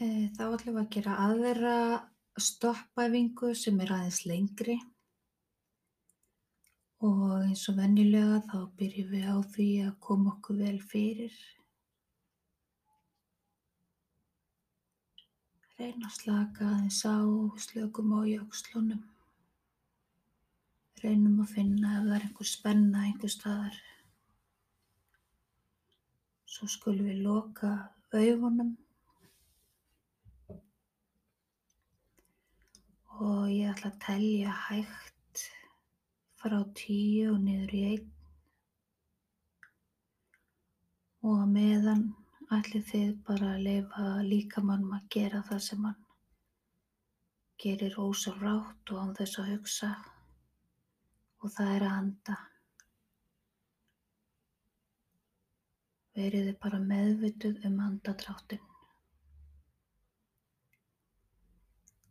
Eh, Þá ætlum við að gera aðra stoppæfingu sem er aðeins lengri og eins og venjulega þá byrjum við á því að koma okkur vel fyrir. Reyna að slaka aðeins á, slökum á í öxlunum. Reynum að finna ef það er einhver spenna einhver staðar. Svo skulum við loka augunum og ég ætla að telja hægt frá tíu og niður í einn og að meðan ætlið þið bara að leifa líkamannum að gera það sem hann gerir ósjálfrátt og án þess að hugsa og það er að anda. Verið þið bara meðvituð um andadráttinn.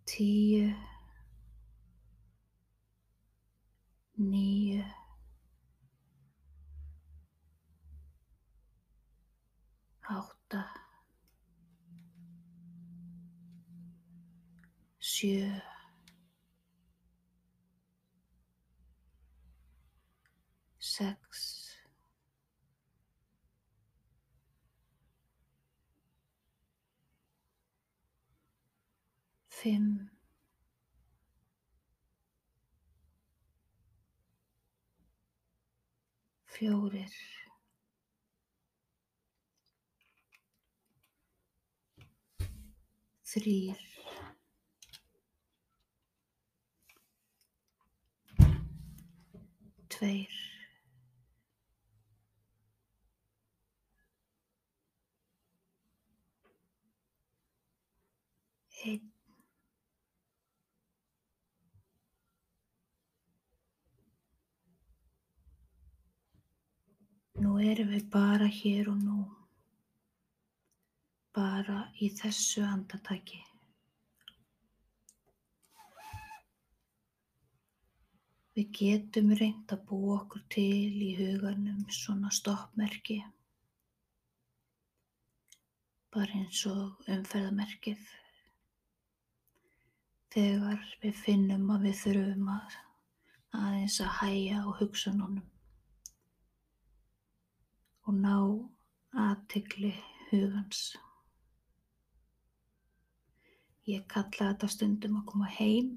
Tíu, Nähe. Auch da. Schür. Sechs. Fünf. Fjórir, þrýr, tveir, einn, Nú erum við bara hér og nú, bara í þessu andartaki. Við getum reynt að búa okkur til í huganum svona stoppmerki, bara eins og umferðamerkið. Þegar við finnum að við þurfum að aðeins að hæja á hugsununum og ná aðtegli hugans. Ég kalla þetta stundum að koma heim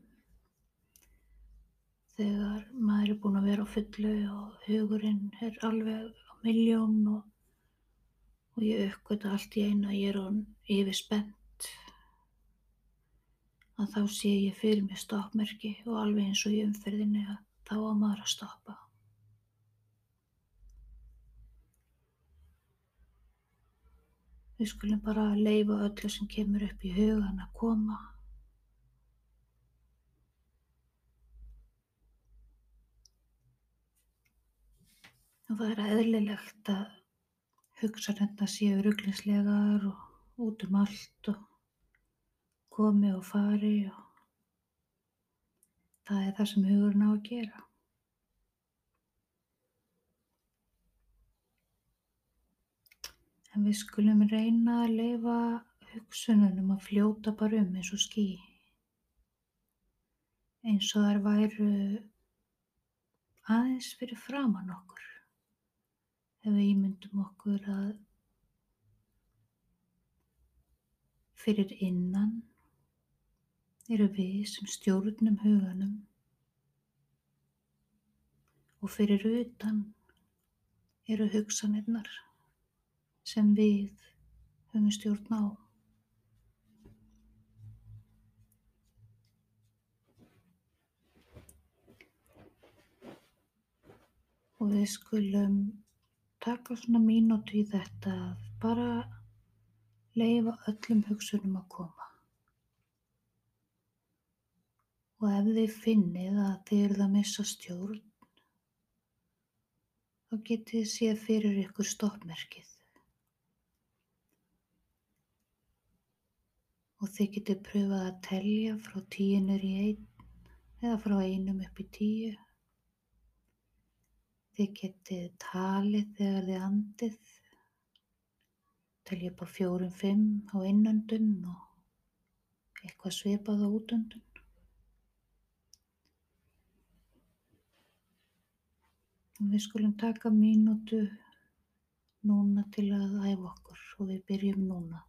þegar maður er búinn að vera á fullu og hugurinn er alveg á miljón og, og ég uppgöta allt í einu að ég er on yfir spennt að þá sé ég fyrir mér stoppmerki og alveg eins og í umferðinni að þá á maður að stoppa. Við skulum bara leifa öllu sem kemur upp í hugan að koma. Og það er eðlilegt að hugsanirnar séu ruglingslegar og út um allt og komi og fari og það er það sem hugurinn á að gera. En við skulum reyna að leifa hugsununum að fljóta bara um eins og ský. Eins og þær væru aðeins fyrir framann okkur. Ef við ímyndum okkur að fyrir innan eru við sem stjórnum huganum og fyrir utan eru hugsanirnar sem við höfum stjórn á. Og við skulum taka svona mínútu í þetta að bara leifa öllum hugsunum að koma. Og ef þið finnið að þið eruð að missa stjórn, þá getið þið séð fyrir ykkur stoppmerkið. Og þið getið pröfað að telja frá tíunur í einn eða frá einum upp í tíu. Þið getið talið þegar þið andið. Telja upp á fjórum, fimm á innöndun og eitthvað svipað á útöndun. Við skulum taka mínútu núna til að æfa okkur og við byrjum núna.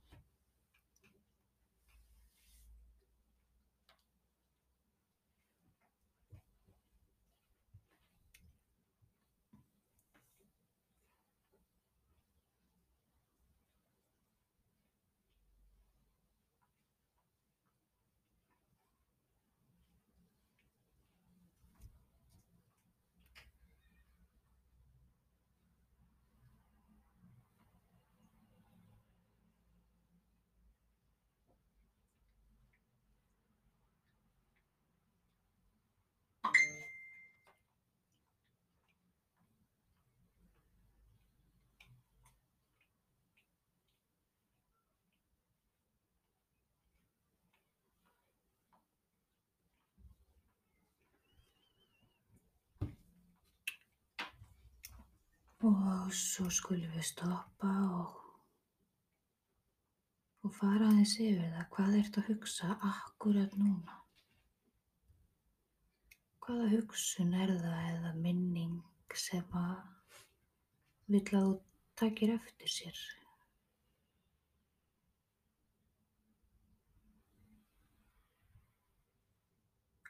Og svo skulum við stoppa og, og fara aðeins yfir það. Hvað ertu að hugsa akkurat núna? Hvaða hugsun er það eða minning sem að vill að þú takir eftir sér?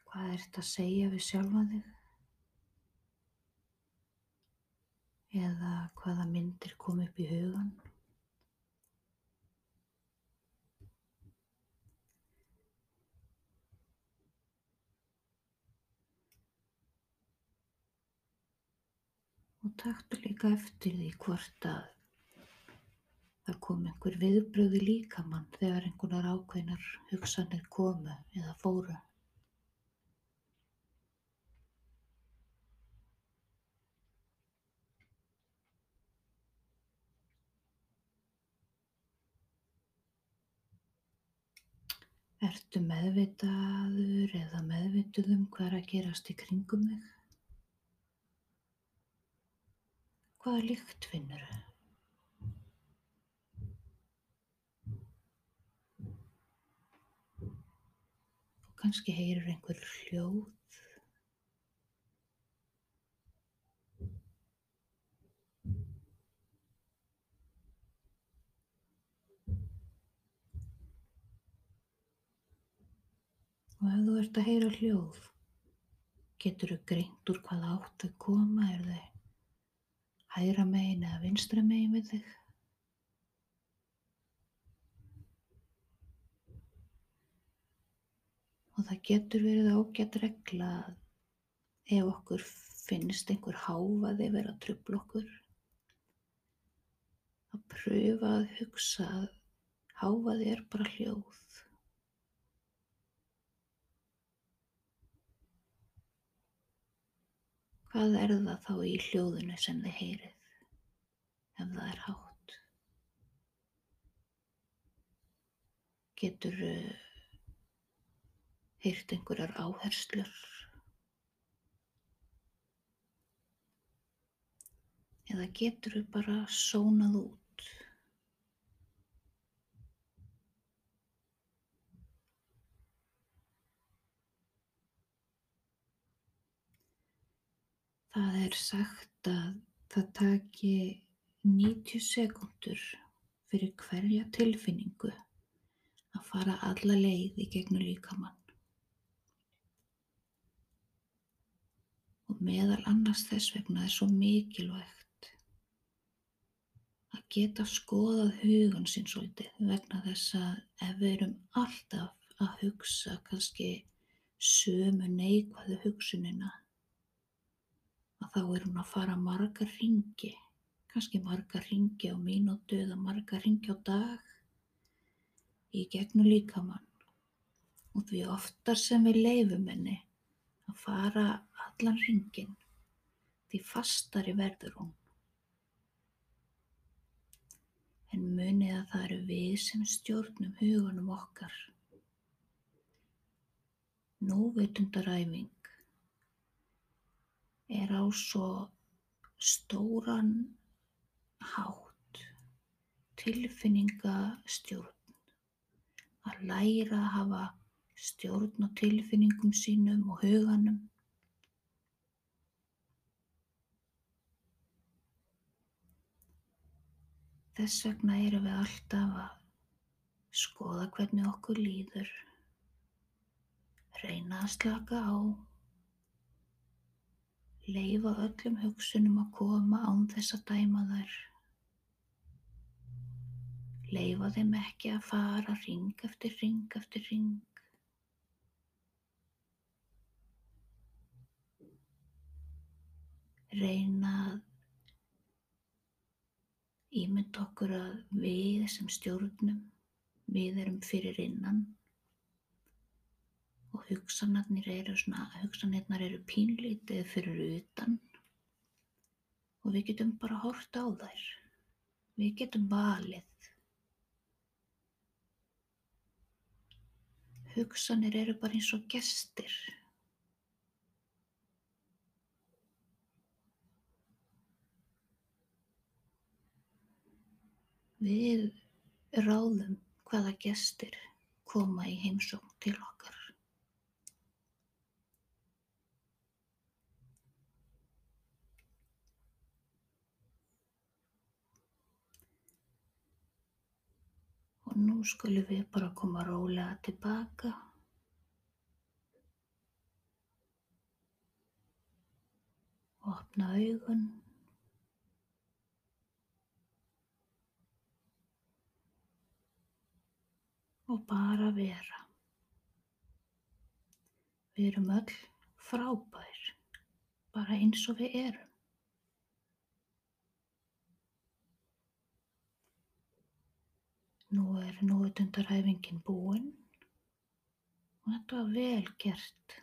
Hvað ert að segja við sjálfa þig? Eða hvaða myndir kom upp í hugan? Og taktu líka eftir því hvort að það kom einhver viðbrögð í líkamann þegar einhverjar ákveðnar hugsanir komu eða fóru. Ertu meðvitaður eða meðvituð um hvað er að gerast í kringum þig? Hvaða lykt finnur þau? Og kannski heyrir einhver hljóð. Og ef þú ert að heyra hljóð, getur þú greint úr hvaða átt þau koma, er þau hægra megin eða vinstra megin við þig? Og það getur verið ágætt regla að ef okkur finnst einhver háfaði vera trubla okkur, að pröfa að hugsa að háfaði er bara hljóð. Hvað er það þá í hljóðinu sem þið heyrið ef það er hátt? Getur heyrt einhverjar áherslur? Eða getur bara sónað út? Það er sagt að það taki 90 sekúndur fyrir hverja tilfinningu að fara alla leið í gegnum líkamann. Og meðal annars þess vegna er svo mikilvægt að geta skoðað hugan sinn svolítið vegna þess að ef við erum alltaf að hugsa kannski sömu neikvæðu hugsunina þá er hún að fara marga ringi, kannski marga ringi á mínútu eða marga ringi á dag í gegnum líkamann. Og því oftar sem við leifum henni að fara allan ringin, því fastari verður hún. En munið að það eru við sem stjórnum hugunum okkar. Núvitundaræfing er á svo stóran hátt tilfinningastjórn. Að læra að hafa stjórn á tilfinningum sínum og huganum. Þess vegna erum við alltaf að skoða hvernig okkur líður, reyna að slaka á, leifa öllum hugsunum að koma án þess að dæma þær, leifa þeim ekki að fara ring eftir ring eftir ring. Reyna að ímynda okkur að við sem stjórnum, við erum fyrir innan og hugsanarnir eru svona, hugsanirnar eru pínlítið fyrir utan og við getum bara hort á þær. Við getum valið. Hugsanir eru bara eins og gestir. Við ráðum hvaða gestir koma í heimsókn til okkar. Og nú skulum við bara koma rólega tilbaka. Opna augun. Og bara vera. Við erum öll frábær, bara eins og við erum. Nú er núvitundaræfingin búin og þetta var vel gert.